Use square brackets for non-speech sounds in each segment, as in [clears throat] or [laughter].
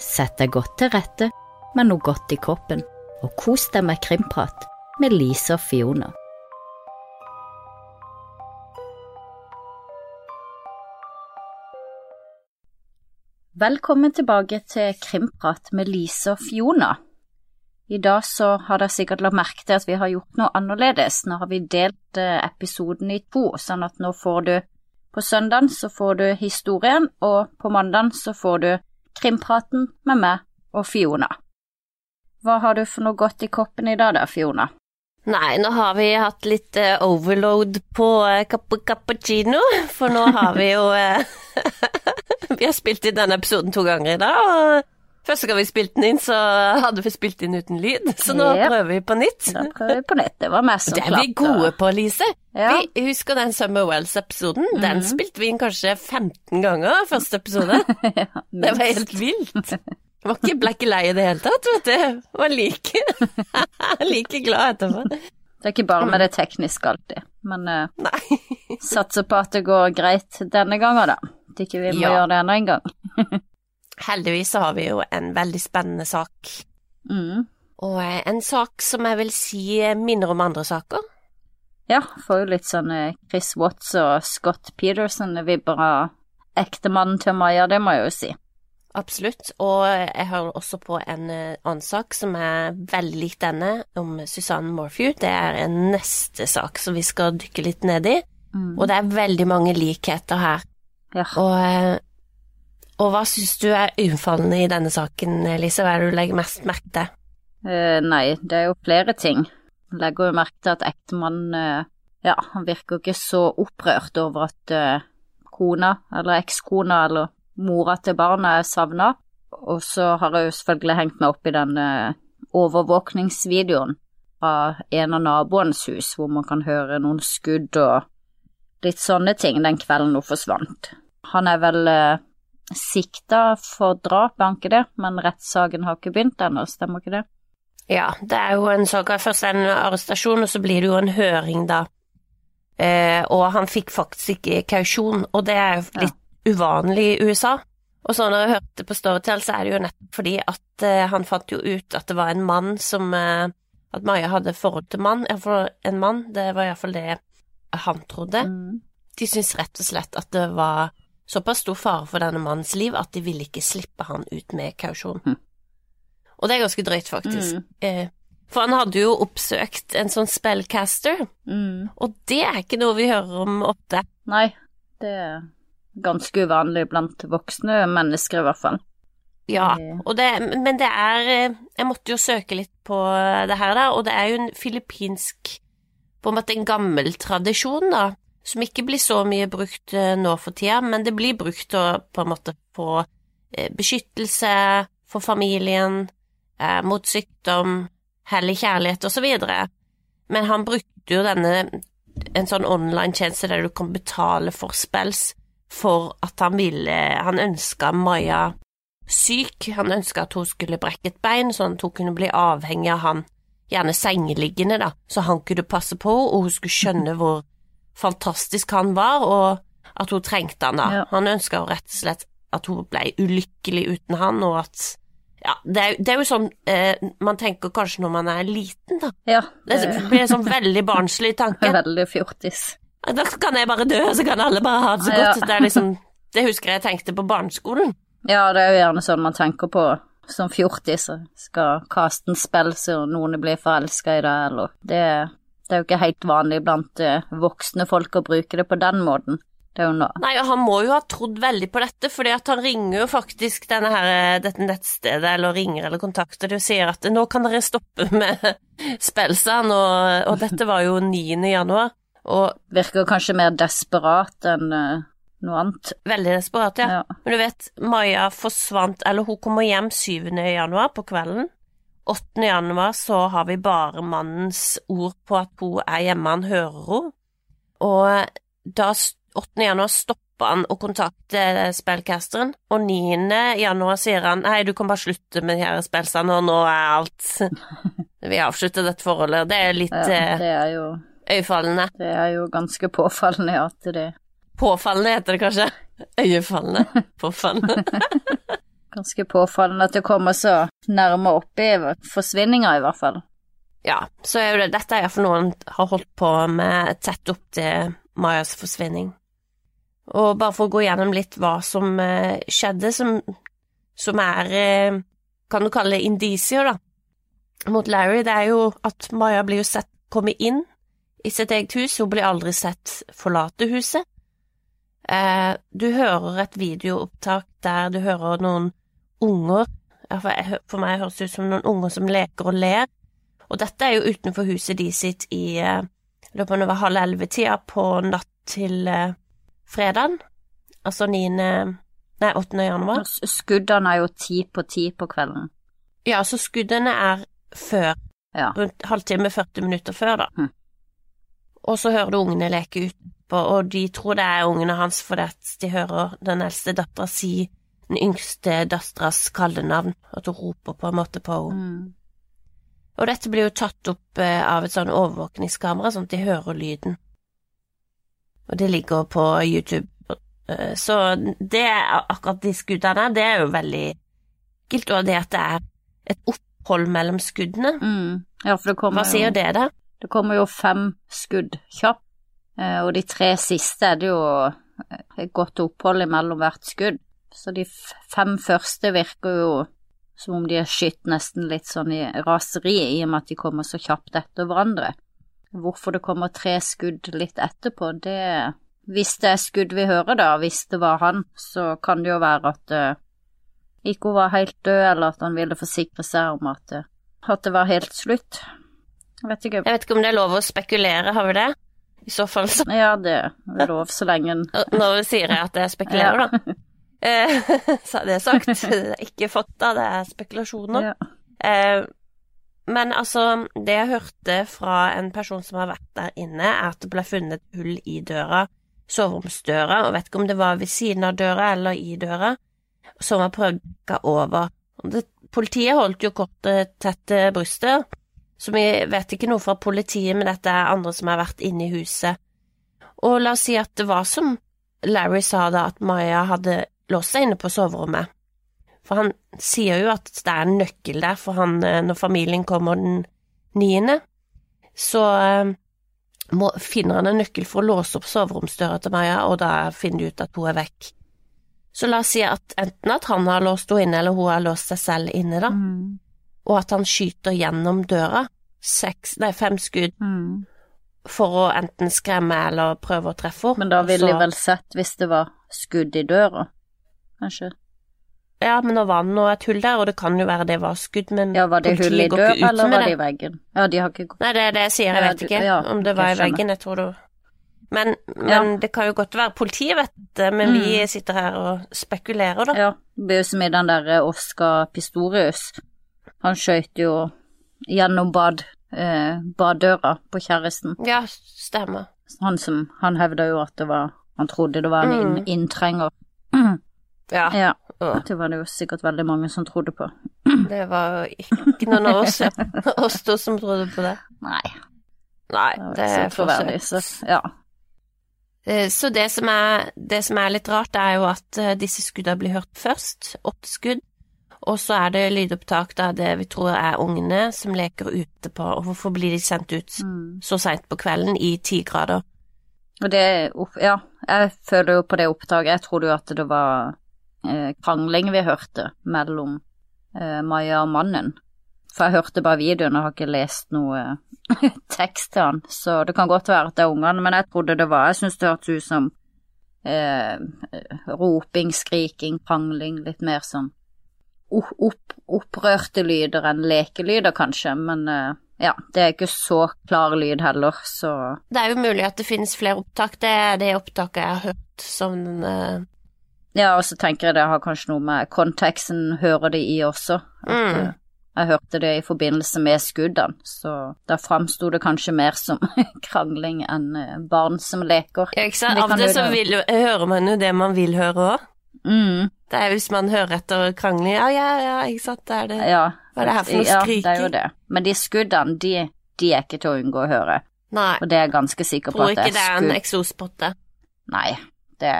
Sett deg godt til rette med noe godt i kroppen, og kos deg med krimprat med Lise og Fiona. Velkommen tilbake til Krimprat med Lise og Fiona. I dag så har dere sikkert lagt merke til at vi har gjort noe annerledes. Nå har vi delt eh, episoden i to, sånn at nå får du på søndagen så får du historien, og på mandagen så får du krimpraten med meg og Fiona. Hva har du for noe godt i koppen i dag da, Fiona? Nei, nå har vi hatt litt uh, overload på uh, cappuccino, [laughs] for nå har vi jo uh, [laughs] Vi har spilt inn denne episoden to ganger i dag, og første gang vi spilte den inn, så hadde vi spilt inn uten lyd, så nå yep. prøver vi på nytt. Da prøver vi på nytt. Det var meg som Det er vi gode på, Lise. Ja. Mhm. Vi husker den Summer Wells-episoden. Den spilte vi inn kanskje 15 ganger første episode. [laughs] Det var helt vilt. Jeg var ikke blekk lei i det hele tatt, vet du. Var like, [laughs] like glad etterpå. Det er ikke bare med det tekniske alltid, men uh, [laughs] satser på at det går greit denne gangen, da. At ikke vi må Ja. gjøre det enda en gang. Heldigvis har vi jo en veldig spennende sak. Mm. Og eh, en sak som jeg vil si minner om andre saker. Ja, får jo litt sånn eh, Chris Watts og Scott Peterson-vibber av ektemannen til Maja, det må jeg jo si. Absolutt. Og jeg har også på en eh, annen sak som er veldig lik denne, om Susanne Morphew. Det er en neste sak som vi skal dykke litt ned i. Mm. Og det er veldig mange likheter her. Ja. Og, eh, og hva syns du er unnfallende i denne saken, Lise? Hva er det du legger mest merke til? Uh, nei, det er jo flere ting. Jeg legger jo merke til at ektemannen eh, Ja, han virker ikke så opprørt over at eh, kona, eller ekskona, eller mora til barnet er savna. Og så har jeg jo selvfølgelig hengt meg opp i den eh, overvåkningsvideoen fra en av naboenes hus, hvor man kan høre noen skudd og litt sånne ting den kvelden hun forsvant. Han er vel eh, sikta for drap, er han ikke det? Men rettssaken har ikke begynt ennå, stemmer ikke det? Ja, det er jo en sak Først en arrestasjon, og så blir det jo en høring, da. Eh, og han fikk faktisk ikke kausjon, og det er jo litt uvanlig i USA. Og så når jeg hørte på Storytel, så er det jo nettopp fordi at eh, han fant jo ut at det var en mann som eh, At Maja hadde forhold til mann, iallfall en mann, det var iallfall det han trodde. Mm. De syntes rett og slett at det var såpass stor fare for denne mannens liv at de ville ikke slippe han ut med kausjon. Mhm. Og det er ganske drøyt, faktisk. Mm. Eh, for han hadde jo oppsøkt en sånn spellcaster, Mm. og det er ikke noe vi hører om ofte. Nei, det er ganske uvanlig blant voksne mennesker i hvert fall. Ja, Eh. og det, men det er eh, Jeg måtte jo søke litt på det her, da, og det er jo en filippinsk På en måte en gammel tradisjon, da, som ikke blir så mye brukt nå for tida, men det blir brukt å på en måte eh, beskyttelse for familien, eh, mot sykdom, hellig kjærlighet videre. Men han brukte jo denne en sånn online-tjeneste der du kan betale for spells for at han ville Han ønska Maja syk, han ønska at hun skulle brekke et bein, sånn at hun kunne bli avhengig av han, gjerne sengeliggende, da, så han kunne passe på og hun skulle skjønne hvor fantastisk han var, og at hun trengte han da. Ja. Han ønska jo rett og slett at hun ble ulykkelig uten han, og at ja, det er, det er jo sånn eh, man tenker kanskje når man er liten, da. Ja, Det det blir en sånn veldig barnslig tanke. [laughs] veldig fjortis. Da kan jeg bare dø, så kan alle bare ha det så Ja. godt. Det er liksom Det husker jeg tenkte på barneskolen. Ja, det er jo gjerne sånn man tenker på som fjortis, skal kaste en spill så noen blir forelska i det, eller det, det er jo ikke helt vanlig blant eh, voksne folk å bruke det på den måten. Det hun da? Nei, han må jo ha trodd veldig på dette, fordi at han ringer jo faktisk denne her, dette nettstedet, eller ringer eller kontakter det og sier at nå kan dere stoppe [laughs] med spelsene, og, og dette var jo 9. januar, og virker kanskje mer desperat enn uh, noe annet. veldig desperat, ja. Ja. Men du vet, Maja forsvant, eller hun kommer hjem 7. januar på kvelden. 8. januar så har vi bare mannens ord på at hun er hjemme, han hører henne. Og da 8. januar stopper han å kontakte spillcasteren, og 9. januar sier han nei, du kan bare slutte med de her spillsene, og nå er alt [laughs] Vi avslutter dette forholdet. Det er litt Ja, eh, det er jo øyefallende. Det er jo ganske påfallende at det Påfallende heter det kanskje. [laughs] Øyefallende. Påfallende. [laughs] Ganske påfallende at det kommer så nærme opp i forsvinninga, i hvert fall. Ja, så er jo det Dette er iallfall noe han har holdt på med tett opp til Mayas forsvinning. Og bare for å gå gjennom litt hva som eh, skjedde, som, som er eh, Kan du kalle det indisier, da, mot Larry, det er jo at Maya blir jo sett komme inn i sitt eget hus, hun blir aldri sett forlate huset. Eh, du hører et videoopptak der du hører noen unger, for meg høres det ut som noen unger som leker og ler, og dette er jo utenfor huset de sitt i løpet av halv elleve-tida på natt til fredagen, altså 9. Nei, 8. januar. Skuddene er jo ti på ti på kvelden. Ja, så skuddene er før. Ja. Rundt halvtime, 40 minutter før, da. Hm. Og så hører du ungene leke utpå, og de tror det er ungene hans fordi de hører den eldste dattera si den yngste datteras kallenavn, at hun roper på en måte på henne. Mm. Og dette blir jo tatt opp eh, av et sånn overvåkningskamera, sånn at de hører lyden. Og det ligger på YouTube. Eh, Så det akkurat de skuddene, det er jo veldig enkelt, og det at det er et opphold mellom skuddene. Mm. Ja, Hva sier jo, det, da? det kommer jo fem skudd kjapt, eh, og de tre siste er det jo eh, et godt opphold imellom hvert skudd. Så de fem første virker jo som om de er skutt nesten litt sånn i raseri, i og med at de kommer så kjapt etter hverandre. Hvorfor det kommer tre skudd litt etterpå, det Hvis det er skudd vi hører, da, hvis det var han, så kan det jo være at uh, ikke hun var helt død, eller at han ville forsikre seg om at, uh, at det var helt slutt. Jeg vet ikke. Jeg vet ikke om det er lov å spekulere, har vi det? I så fall så Ja, det er lov så lenge en Nå sier jeg at jeg spekulerer, da. Eh, [laughs] Så er det sagt. Det er ikke fakta, det er spekulasjoner. ja. Eh, Men altså, det jeg hørte fra en person som har vært der inne, er at det ble funnet hull i døra, soveromsdøra, og vet ikke om det var ved siden av døra eller i døra, som var prøvd å over. Det, politiet holdt jo kortet tett til brystet, så vi vet ikke noe fra politiet, men dette er andre som har vært inne i huset. Og la oss si at det var som Larry sa da, at Maya hadde låst seg inne på soverommet. For han sier jo at det er en nøkkel der, for han, eh, når familien kommer den niende, så eh, må, finner han en nøkkel for å låse opp soveromsdøra til Maja, og da finner de ut at hun er vekk. Så la oss si at enten at han har låst henne inne, eller hun har låst seg selv inne, da, Mm. og at han skyter gjennom døra, seks, nei, fem skudd, Mm. for å enten skremme eller prøve å treffe henne. Men da ville de vel sett hvis det var skudd i døra, kanskje? Ja, men nå var det noe et hull der, og det kan jo være det var skudd, men Ja, var det hull i døra, eller var det i veggen? Ja, de har ikke gått Nei, det er det jeg sier, jeg vet ikke ja, om det var i veggen, jeg tror det Men, men Ja. det kan jo godt være Politiet vet det, men vi Mm. sitter her og spekulerer, da. Ja, det blir jo som i den der eh, Oscar Pistorius. Han skøyt jo gjennom bad, eh, baddøra på kjæresten. Ja, stemmer. Han som Han hevda jo at det var Han trodde det var en Mm. inn, inntrenger. [clears throat] Ja, Ja, det var det jo sikkert veldig mange som trodde på. det var jo ikke noen av oss, [laughs] oss to som trodde på det. Nei, Nei, det det er forsøkt. så ja. Eh, Så det som, er, det som er litt rart, er jo at eh, disse skuddene blir hørt først, åtte skudd, og så er det lydopptak av det vi tror er ungene som leker ute på, og hvorfor blir de sendt ut Mm. så seint på kvelden i ti grader? Og det Ja, jeg føler jo på det opptaket Jeg trodde jo at det var eh, krangling vi hørte mellom eh, Maja og mannen. For jeg hørte bare videoen og har ikke lest noe [laughs] tekst til han, så det kan godt være at det er ungene, men jeg trodde det var. Jeg syns det hørtes ut som eh, roping, skriking, krangling, litt mer sånn opp, opp, opprørte lyder enn lekelyder, kanskje, men eh, ja, det er ikke så klar lyd heller, så Det er jo mulig at det finnes flere opptak, det er det opptaket jeg har hørt som eh, Ja, og så tenker jeg det har kanskje noe med konteksten hører det i også. At, Mm. eh, Jeg hørte det i forbindelse med skuddene, så da framsto det kanskje mer som [laughs] krangling enn eh, barn som leker. Ja, ikke sant? Av jo så vil, hører man jo det man vil høre òg. Mm, Det er hvis man hører etter krangling, ja, ja, ja, ikke sant, det er det. ja. Hva er det her for noe ja, skriking? det er jo det. Men de skuddene, de, de er ikke til å unngå å høre, Nei, og det er jeg ganske sikker på tror at det er skudd. Tror ikke det er er en eksospotte. Nei, det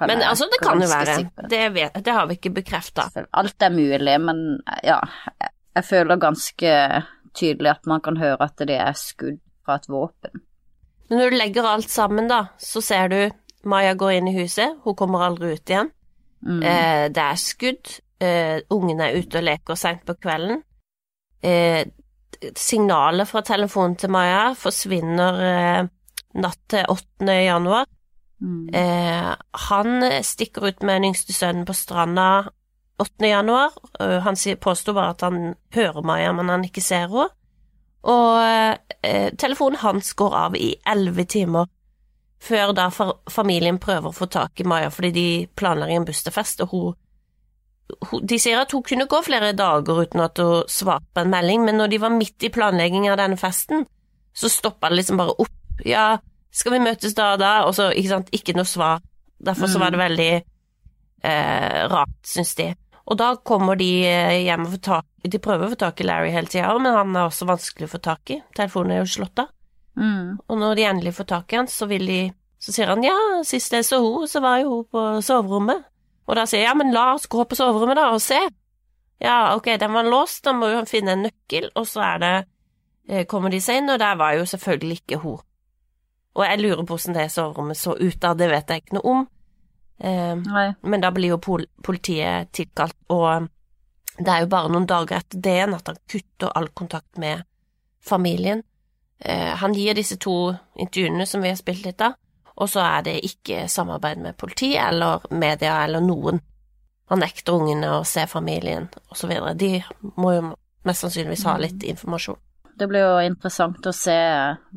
kan Men jeg altså, det kan jo være. Det, vet, det har vi ikke bekrefta. Alt er mulig, men ja, jeg- føler ganske tydelig at man kan høre at det er skudd fra et våpen. Men når du legger alt sammen, da, så ser du Maya går inn i huset, hun kommer aldri ut igjen. Mm. Eh, det er skudd, eh, ungene er ute og leker seint på kvelden. Eh, signalet fra telefonen til Maya forsvinner eh, natt til 8. januar. Mm. Eh, han stikker ut med den yngste sønnen på stranda 8. januar. Eh, han påsto bare at han hører Maya, men han ikke ser henne. Og eh, telefonen hans går av i elleve timer før da familien prøver å få tak i Maya fordi de planlegger en bursdagsfest, og hun, hun De sier at hun kunne gå flere dager uten at hun svarte på en melding, men når de var midt i planleggingen av denne festen, så stoppa det liksom bare opp. Ja, skal vi møtes da og da? Og så, ikke sant, ikke noe svar. Derfor så var det veldig eh, rart, syns de. Og da kommer de eh, hjem og får tak De prøver å få tak i Larry hele tida, men han er også vanskelig å få tak i. Telefonen er jo slått av. Mm. Og når de endelig får tak i han, så vil de Så sier han ja, sist jeg så henne, så var jo hun på soverommet. Og da sier jeg ja, men la oss gå på soverommet da og se. Ja, ok, den var låst, da må jo han finne en nøkkel, og så er det eh, Kommer de seg inn, og der var jo selvfølgelig ikke hun. Og jeg lurer på hvordan det soverommet så ut da, det vet jeg ikke noe om. Eh, men da blir jo pol politiet tilkalt, og det er jo bare noen dager etter det igjen at han kutter all kontakt med familien. Eh, han gir disse to intervjuene som vi har spilt litt av, og så er det ikke samarbeid med politi eller media eller noen. Han nekter ungene å se familien, videre. De må jo mest sannsynligvis ha litt informasjon. Det blir jo interessant å se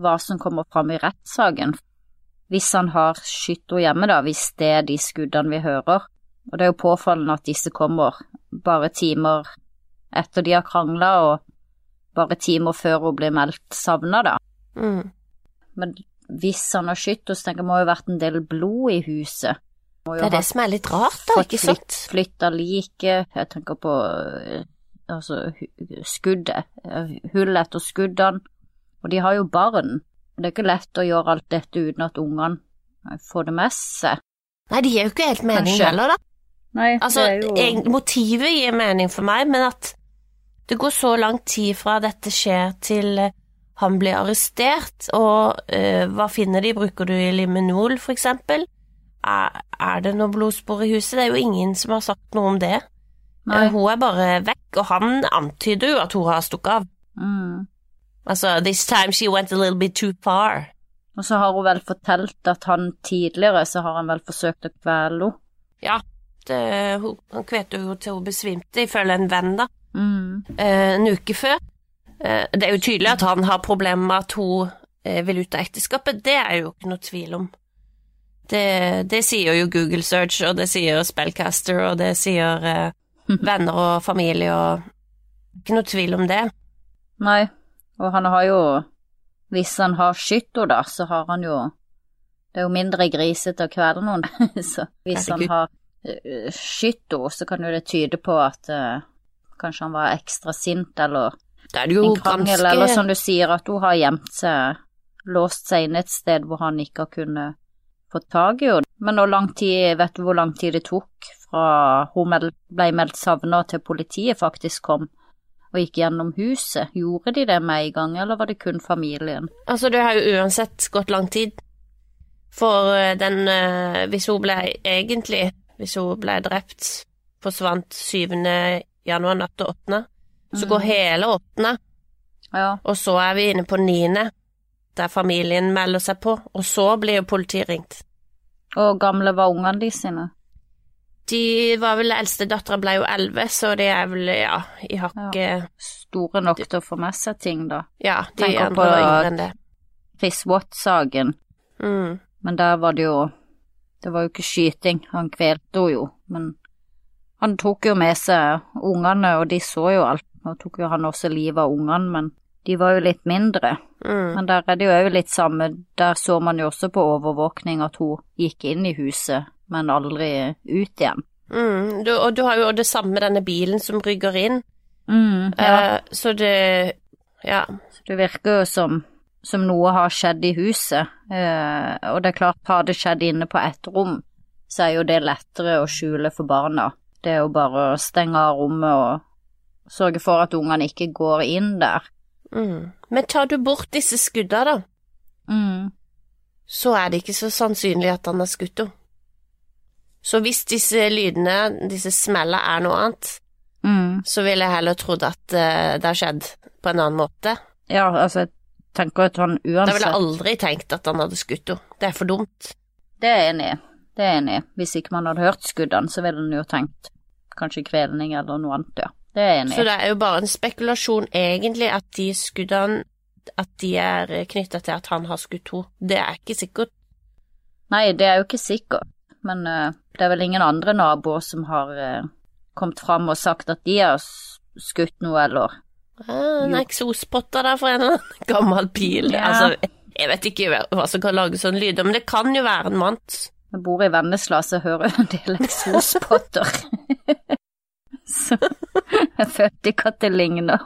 hva som kommer fram i rettssaken. Hvis han har skutt henne hjemme, da, hvis det er de skuddene vi hører. Og det er jo påfallende at disse kommer bare timer etter de har krangla, og bare timer før hun blir meldt savna, da. Mm. Men hvis han har skutt så tenker jeg må jo ha vært en del blod i huset. Det er det som er litt rart, da, ikke sant? flytta liket. Jeg tenker på eh, altså skuddet, hullet hull etter skuddene. Og de har jo barn. Det er ikke lett å gjøre alt dette uten at ungene får det med seg. Nei, det gir jo ikke helt mening Kanskje. heller, da. Nei, Altså, jo motivet gir mening for meg, men at det går så lang tid fra dette skjer til eh, han blir arrestert, og eh, hva finner de, bruker du liminol for eksempel? Er, er det noe blodspor i huset? Det er jo ingen som har sagt noe om det. Nei. Eh, hun er bare vekk, og han antyder jo at hun har stukket av. mm. Altså, this time she went a little bit too far. Og så har hun vel fortalt at han tidligere så har han vel forsøkt å kvele henne. Ja, det, hun, han kvelte jo til hun besvimte, ifølge en venn, da. Mm. eh, en uke før. Eh, det er jo tydelig at han har problemer med at hun eh, vil ut av ekteskapet, det er jo ikke noe tvil om. Det, det sier jo Google Search, og det sier Spellcaster, og det sier eh, venner og familie, og ikke noe tvil om det. Nei, og han har jo Hvis han har skutt henne, da, så har han jo Det er jo mindre grisete å kvele noen, så hvis han har uh, henne, så kan jo det tyde på at uh, kanskje han var ekstra sint, eller det er det jo en krangel, ganske eller som du sier, at hun har gjemt seg, låst seg inne et sted hvor han ikke har kunnet få tak i henne. Men hvor lang tid, vet du hvor lang tid det tok fra hun ble meldt savna til politiet faktisk kom og gikk gjennom huset? Gjorde de det med en gang, eller var det kun familien? Altså, det har jo uansett gått lang tid. For eh, den eh, Hvis hun ble egentlig Hvis hun ble drept, forsvant 7. januar natt til 8., så går hele 8., Ja, og så er vi inne på 9., der familien melder seg på, og så blir jo politiet ringt. og gamle var ungene de sine? De var vel Eldste dattera ble jo 11, så de er vel, ja, i hakket Store nok til å få med seg ting, da. Ja, de Tenker andre på- var yngre enn det. Chris Watt-saken, Mm. men der var det jo Det var jo ikke skyting, han kvelte henne jo, men han tok jo med seg ungene, og de så jo alt. Nå tok jo han også livet av ungene, men de var jo litt mindre. Mm. Men der er det jo òg litt samme, der så man jo også på overvåkning at hun gikk inn i huset, men aldri ut igjen. Mm. Du, og du har jo det samme med denne bilen som rygger inn, Mm, ja. eh, så det Ja. Så det virker jo som, som noe har skjedd i huset, eh, og det er klart, har det skjedd inne på ett rom, så er jo det lettere å skjule for barna. Det er jo bare å stenge av rommet og sørge for at ungene ikke går inn der. Mm. Men tar du bort disse skudda, da, Mm. så er det ikke så sannsynlig at han har skutt henne. Så hvis disse lydene, disse smellene, er noe annet, Mm. så ville jeg heller trodd at eh, det har skjedd på en annen måte. Ja, altså, jeg tenker at han uansett Da ville jeg aldri tenkt at han hadde skutt henne. Det er for dumt. Det er jeg enig i. Det er jeg enig i. Hvis ikke man hadde hørt skuddene, så ville en jo tenkt kanskje kvelning eller noe annet, ja. Det er jeg enig Så det er jo bare en spekulasjon, egentlig, at de skuddene at de er knytta til at han har skutt henne. Det er ikke sikkert. Nei, det er jo ikke sikkert, men uh, det er vel ingen andre naboer som har uh, kommet fram og sagt at de har skutt noe, eller Ah, en eksospotter der for en eller annen [laughs] gammel bil. Ja. Altså, jeg vet ikke hva- som kan lage sånn lyd, men det kan jo være en mant. Jeg bor i Vennesla, så jeg hører en del [laughs] eksospotter. [laughs] så jeg følte ikke at det ligner.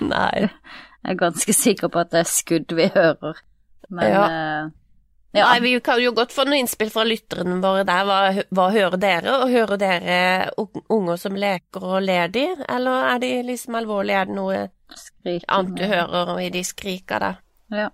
Nei. Jeg er ganske sikker på at det er skudd vi hører. Men Ja. eh, ja. Nei, vi kan jo godt få noen innspill fra lytterne våre der. Hva, hva hører dere? Og hører dere unger som leker og ler de, eller er de liksom alvorlige? Er det noe annet du hører i de skrika da? Ja.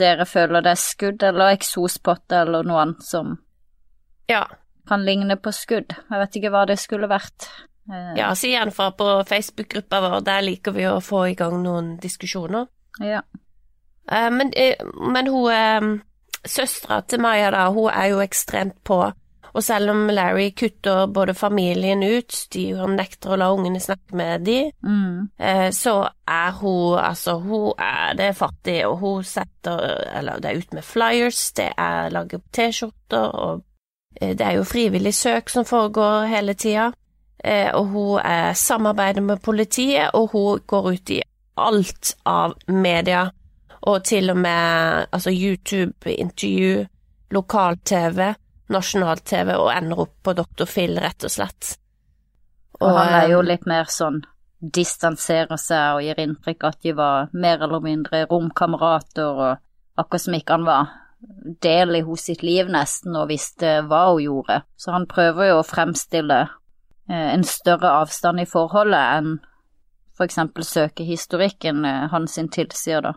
Dere føler det er skudd eller eksospotte eller noe annet som Ja. kan ligne på skudd. Jeg vet ikke hva det skulle vært. Eh, ja, si gjerne fra på Facebook-gruppa vår, der liker vi å få i gang noen diskusjoner. ja. Eh, men, eh, men hun Søstera til Maja, da, hun er jo ekstremt på. Og selv om Larry kutter både familien ut, de han nekter å la ungene snakke med de, Mm. eh, så er hun Altså, hun er det fattig, og hun setter Eller det er ut med flyers, det er lager T-skjorter, og eh, det er jo frivillig søk som foregår hele tida. Eh, og hun er samarbeider med politiet, og hun går ut i alt av media, og til og med altså YouTube-intervju, lokal-TV, nasjonal-TV, og ender opp på Dr. Phil, rett og slett. Og han er eh, jo litt mer sånn distanserer seg og gir inntrykk at de var mer eller mindre romkamerater, og akkurat som ikke han var del i hos sitt liv nesten og visste hva hun gjorde. Så han prøver jo å fremstille eh, en større avstand i forholdet enn for eksempel søkehistorikken eh, hans sin tilsier, da,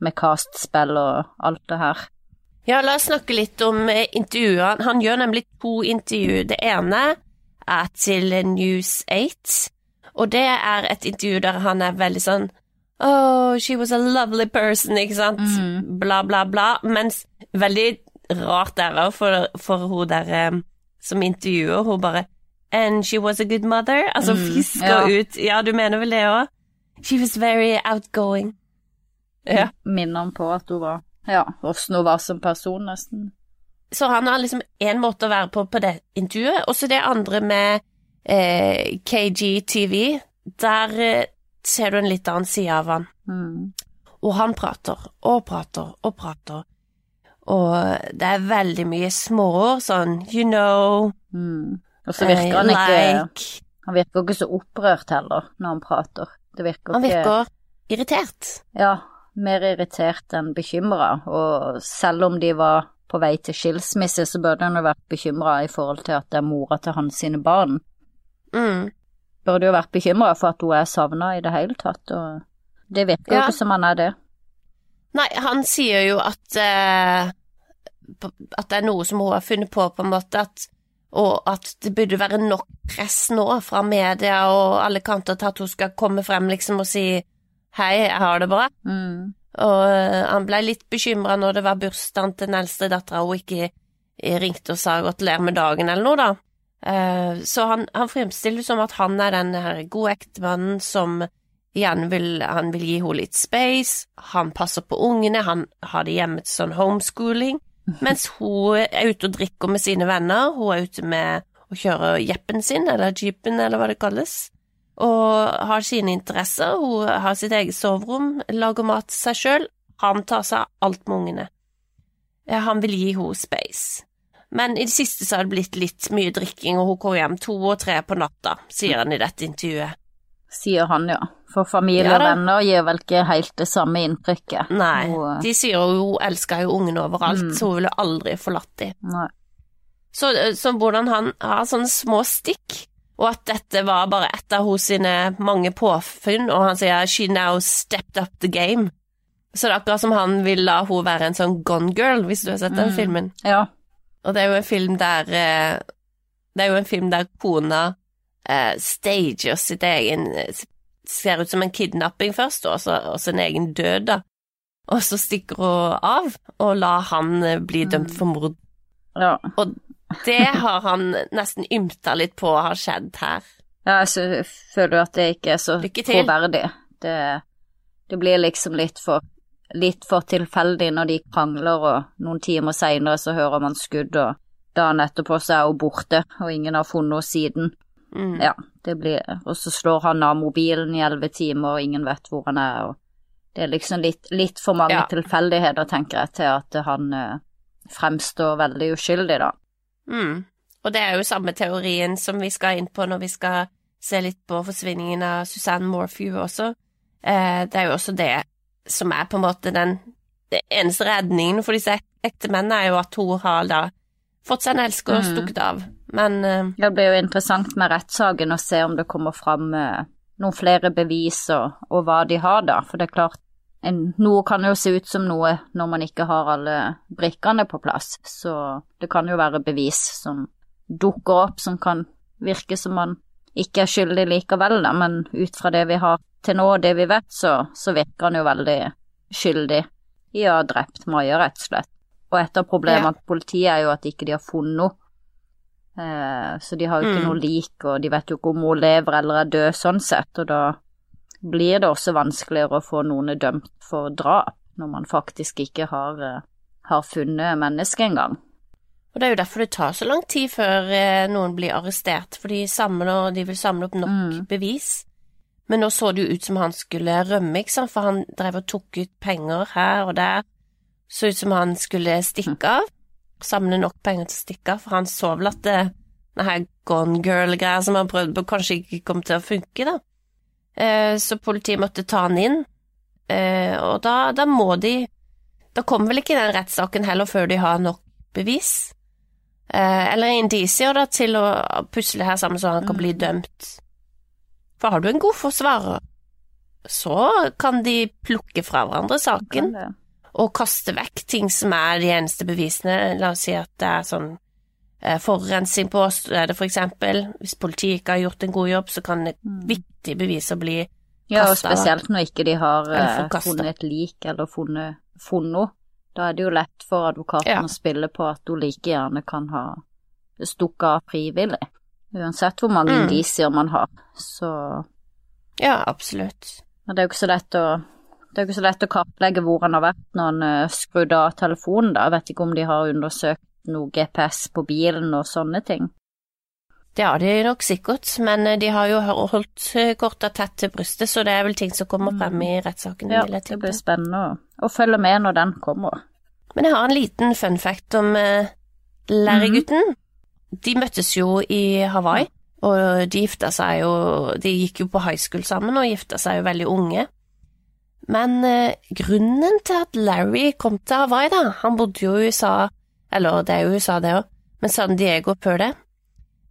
med castspill og alt det her. Ja, la oss snakke litt om intervjuene. Han gjør nemlig to intervju. Det ene er til News 8, og det er et intervju der han er veldig sånn Oh, she was a lovely person, ikke sant? Mm. Bla, bla, bla. Mens veldig rart det òg, for, for hun der eh, som intervjuer, hun bare And she was a good mother? Altså Mm, fisker ja. ut Ja, du mener vel det òg? She was very outgoing. Ja. Minner han på at hun var Ja, åssen hun var som person, nesten. Så han har liksom én måte å være på på det intervjuet, og så det andre med eh, KGTV. Der eh, ser du en litt annen side av han. Mm. Og han prater og prater og prater. Og det er veldig mye småord, sånn you know Mm. Og så virker han eh, ikke like Han virker ikke så opprørt heller når han prater. Det virker Han virker irritert. Ja, mer irritert enn bekymra, og selv om de var på vei til skilsmisse, så burde han jo vært bekymra i forhold til at det er mora til hans sine barn. Mm. Burde jo vært bekymra for at hun er savna i det hele tatt, og det virker jo ikke som han er det. Nei, han sier jo at eh, At det er noe som hun har funnet på, på en måte, at, og at det burde være nok press nå fra media og alle kanter til at hun skal komme frem liksom og si hei, jeg har det bra. Mm. Og eh, han ble litt bekymra når det var bursdagen til den eldste dattera og ikke eh, ringte og sa gratulerer med dagen eller noe, da. Eh, så han, han fremstiller det som at han er den her gode ektemannen som igjen vil Han vil gi henne litt space, han passer på ungene, han har det hjemme til sånn homeschooling, [laughs] mens hun er ute og drikker med sine venner, hun er ute med å kjøre jeppen sin, eller jeepen, eller hva det kalles og har sine interesser. Hun har sitt eget soverom, lager mat til seg sjøl. Han tar seg av alt med ungene. Han vil gi henne space. Men i det siste så har det blitt litt mye drikking, og hun kommer hjem to og tre på natta, sier han i dette intervjuet. Sier han, ja. For familie og ja, venner gir vel ikke helt det samme inntrykket. Nei, hun... de sier jo hun elsker jo ungene overalt, Mm. så hun ville aldri forlatt dem. Så, så hvordan han har sånne små stikk, og at dette var bare ett av hos sine mange påfunn, og han sier 'she now stepped up the game'. Så det er akkurat som han vil la hun være en sånn gone girl, hvis du har sett den Mm. filmen. Ja. Og det er jo en film der eh, Det er jo en film der kona eh, stager sitt egen Ser ut som en kidnapping først, og så, og så egen død, da. Og så stikker hun av, og lar han eh, bli dømt for mord. ja. Det har han nesten ymta litt på har skjedd her. Ja, jeg føler jo at det ikke er så troverdig. Det, det blir liksom litt for, litt for tilfeldig når de krangler, og noen timer seinere så hører man skudd, og dagen etterpå så er hun borte, og ingen har funnet henne siden. Mm. Ja, det blir Og så slår han av mobilen i elleve timer, og ingen vet hvor han er, og det er liksom litt, litt for mange Ja. tilfeldigheter, tenker jeg, til at han eh, fremstår veldig uskyldig, da. Mm. Og det er jo samme teorien som vi skal inn på når vi skal se litt på forsvinningen av Susanne Morphew også. Eh, det er jo også det som er på en måte den den eneste redningen for disse ek- ekte mennene, er jo at hun har da fått seg en elsker og Mhm. stukket av. Men eh, Det blir jo interessant med rettssaken å se om det kommer fram eh, noen flere bevis og, og hva de har, da. For det er klart, en, noe kan jo se ut som noe når man ikke har alle brikkene på plass. Så det kan jo være bevis som dukker opp som kan virke som man ikke er skyldig likevel, da. Men ut fra det vi har til nå, og det vi vet, så, så virker han jo veldig skyldig i å ha drept Maja, rett og slett. Og et av problemene Ja. til politiet er jo at ikke de har funnet henne. Eh, så de har jo ikke Mm. noe lik, og de vet jo ikke om hun lever eller er død sånn sett, og da blir det også vanskeligere å få noen dømt for drap, når man faktisk ikke har, eh, har funnet mennesket engang. Og det er jo derfor det tar så lang tid før eh, noen blir arrestert, for de samler, de vil samle opp nok Mm. bevis. Men nå så det jo ut som han skulle rømme, ikke sant, for han drev og tok ut penger her og der. Så ut som han skulle stikke av, samle nok penger til å stikke av, for han så vel at det, denne her gone girl-greia som han prøvde på, kanskje ikke kom til å funke, da. Eh, så politiet måtte ta han inn, eh, og da, da må de Da kommer vel ikke den rettssaken heller før de har nok bevis. Eh, eller indisier da, til å pusle her sammen så han kan bli dømt. For har du en god forsvarer, så kan de plukke fra hverandre saken og kaste vekk ting som er de eneste bevisene. La oss si at det er sånn forurensning på stedet, eksempel. Hvis politiet ikke har gjort en god jobb, så kan et viktige beviser bli Ja, og spesielt når ikke de har eh, funnet et lik eller funnet, funnet noe. Da er det jo lett for advokaten Ja. å spille på at hun like gjerne kan ha stukket av frivillig. Uansett hvor mange Mm. indisier man har, så Ja, absolutt. Men det er jo ikke så lett å det er jo ikke så lett å kartlegge hvor han har vært når han uh, skrudde av telefonen, da. Jeg vet ikke om de har undersøkt noe GPS på bilen og sånne ting. Det har de nok sikkert, men eh, de har jo holdt eh, korta tett til brystet, så det er vel ting som kommer frem i rettssaken, Mm. Ja, det blir spennende å, følge med når den kommer. Men jeg har en liten fun fact om uh, Larry-gutten. De møttes jo i Hawaii, og de gifta seg jo De gikk jo på high school sammen og gifta seg jo veldig unge. Men uh, grunnen til at Larry kom til Hawaii, da Han bodde jo i USA, eller det er jo USA, det òg, men San Diego før det.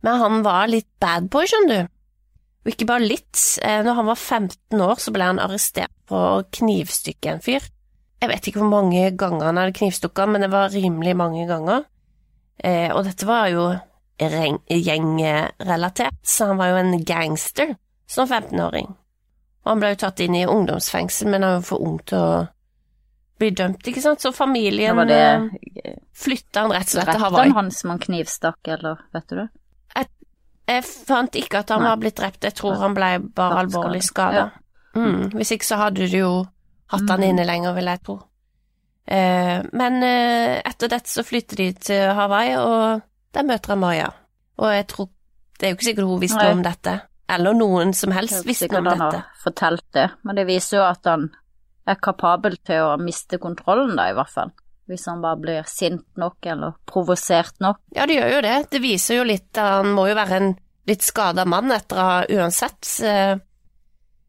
Men han var litt bad boy, skjønner du. Og ikke bare litt. Eh, når han var 15 år, så ble han arrestert for å knivstykke en fyr. Jeg vet ikke hvor mange ganger han hadde knivstukket han, men det var rimelig mange ganger. Eh, og dette var jo gjengrelatert, så han var jo en gangster som 15-åring. Og han ble jo tatt inn i ungdomsfengsel, men han var for ung til å bli dømt, ikke sant, så familien det eh, flytta han rett og slett til Drepte Hawaii. han han som han knivstakk, eller vet du det? Jeg fant ikke at han Nei. var blitt drept, jeg tror han ble bare alvorlig skadet. Ja. Mm, hvis ikke så hadde du jo hatt han Mm. inne lenger, vil jeg tro. Eh, men eh, etter dette så flytter de til Hawaii, og der møter han Maya. Og jeg tror Det er jo ikke sikkert hun visste Nei. om dette, eller noen som helst er jo visste sikkert om han har fortalt det, men det viser jo at han er kapabel til å miste kontrollen, da, i hvert fall. Hvis han bare blir sint nok eller provosert nok. Ja, det gjør jo det. Det viser jo litt Han må jo være en litt skada mann etter å ha uansett eh,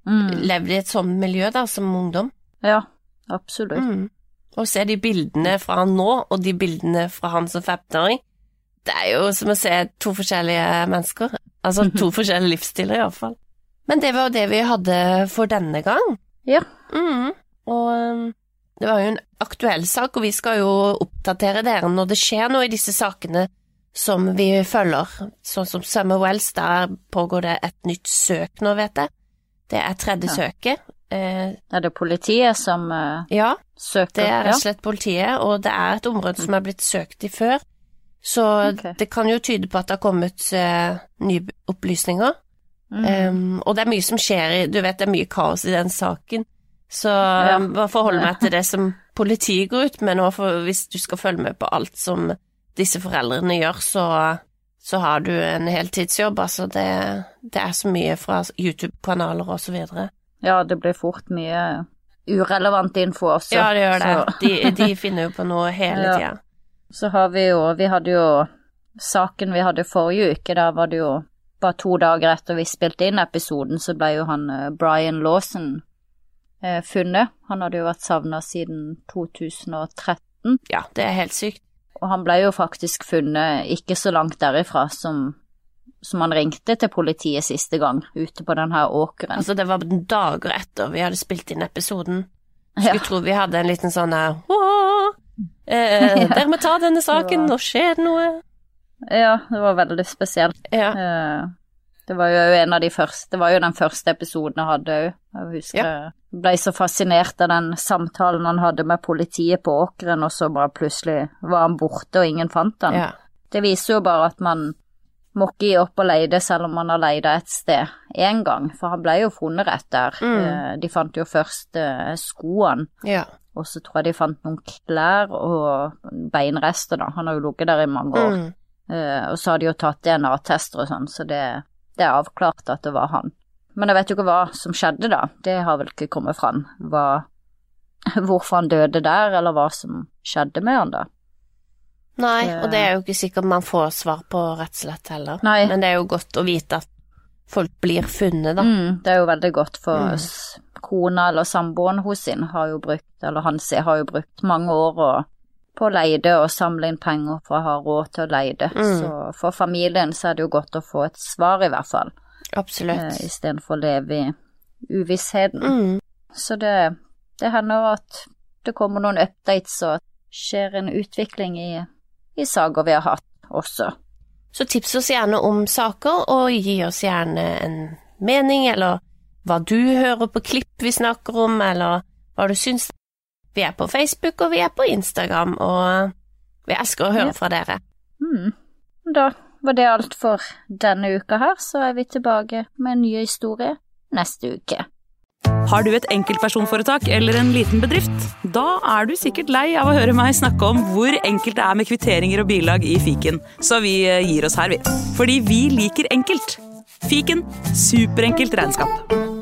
Mm. levd i et sånt miljø da, som ungdom. Ja, absolutt. Mm. Og se de bildene fra han nå, og de bildene fra han som 15-åring. Det er jo som å se to forskjellige mennesker. Altså [laughs] to forskjellige livsstiler, iallfall. Men det var det vi hadde for denne gang. Ja. Mm. Og um, det var jo en aktuell sak, og vi skal jo oppdatere dere når det skjer noe i disse sakene som vi følger. Sånn som Summer Wells, der pågår det et nytt søk nå, vet jeg. Det er tredje Ja. søket. Eh, Er det politiet som eh, ja, søker? det er rett og slett politiet, og det er et område som er blitt søkt i før. Så okay. det kan jo tyde på at det har kommet eh, nye opplysninger. Mm. Um, og det er mye som skjer i Du vet, det er mye kaos i den saken. Så Ja. bare forholde meg til det [laughs] som politiet går ut med nå, for hvis du skal følge med på alt som disse foreldrene gjør, så, så har du en heltidsjobb. Altså, det, det er så mye fra YouTube-kanaler og så videre. Ja, det blir fort mye urelevant info også. Ja, det gjør det. De, de [laughs] finner jo på noe hele Ja. tida. så har vi jo Vi hadde jo saken vi hadde forrige uke, da var det jo bare to dager etter vi spilte inn episoden, så ble jo han eh, Brian Lawson eh, funnet. Han hadde jo vært savna siden 2013. Ja, det er helt sykt. Og han ble jo faktisk funnet ikke så langt derifra som, som han ringte til politiet siste gang, ute på den her åkeren. Altså, det var dager etter vi hadde spilt inn episoden. [laughs] Ja. Skulle tro vi hadde en liten sånn her «Åh, eh, Ja. [laughs] Dere må ta denne saken, nå skjer det noe. Ja, det var veldig spesielt. Ja. Eh, Det var jo en av de første, det var jo den første episoden jeg hadde òg. Jeg husker jeg ble så fascinert av den samtalen han hadde med politiet på åkeren, og så bare plutselig var han borte, og ingen fant han. ja. Det viser jo bare at man må ikke gi opp å leide selv om man har leida et sted én gang, for han ble jo funnet rett der. Mm. Eh, De fant jo først eh, skoene, ja. og så tror jeg de fant noen klær og beinrester, da. Han har jo ligget der i mange år. Mm. Eh, og så har de jo tatt DNA-tester og sånn, så det, det er avklart at det var han. Men jeg vet jo ikke hva som skjedde da, det har vel ikke kommet fram. Hva, [laughs] hvorfor han døde der, eller hva som skjedde med han da. Nei, og det er jo ikke sikkert man får svar på rett og slett heller. Nei. Men det er jo godt å vite at folk blir funnet, da. Mm, det er jo veldig godt, for Mm. kona eller samboeren hos sin har jo brukt, eller han har jo brukt mange år å- på å leide og samle inn penger for å ha råd til å leide. Mm. Så for familien så er det jo godt å få et svar i hvert fall. Absolutt. eh, istedenfor å leve i uvissheten. Mm. Så det, det hender at det kommer noen updates og skjer en utvikling i, i saker vi har hatt også. Så tips oss gjerne om saker, og gi oss gjerne en mening, eller hva du hører på klipp vi snakker om, eller hva du syns. Vi er på Facebook, og vi er på Instagram, og vi elsker å høre Ja. fra dere. Mm. Da var det alt for denne uka her, så er vi tilbake med en ny historie neste uke. Har du et enkeltpersonforetak eller en liten bedrift? Da er du sikkert lei av å høre meg snakke om hvor enkelt det er med kvitteringer og bilag i fiken, så vi eh, gir oss her, vi. Fordi vi liker enkelt. Fiken superenkelt regnskap.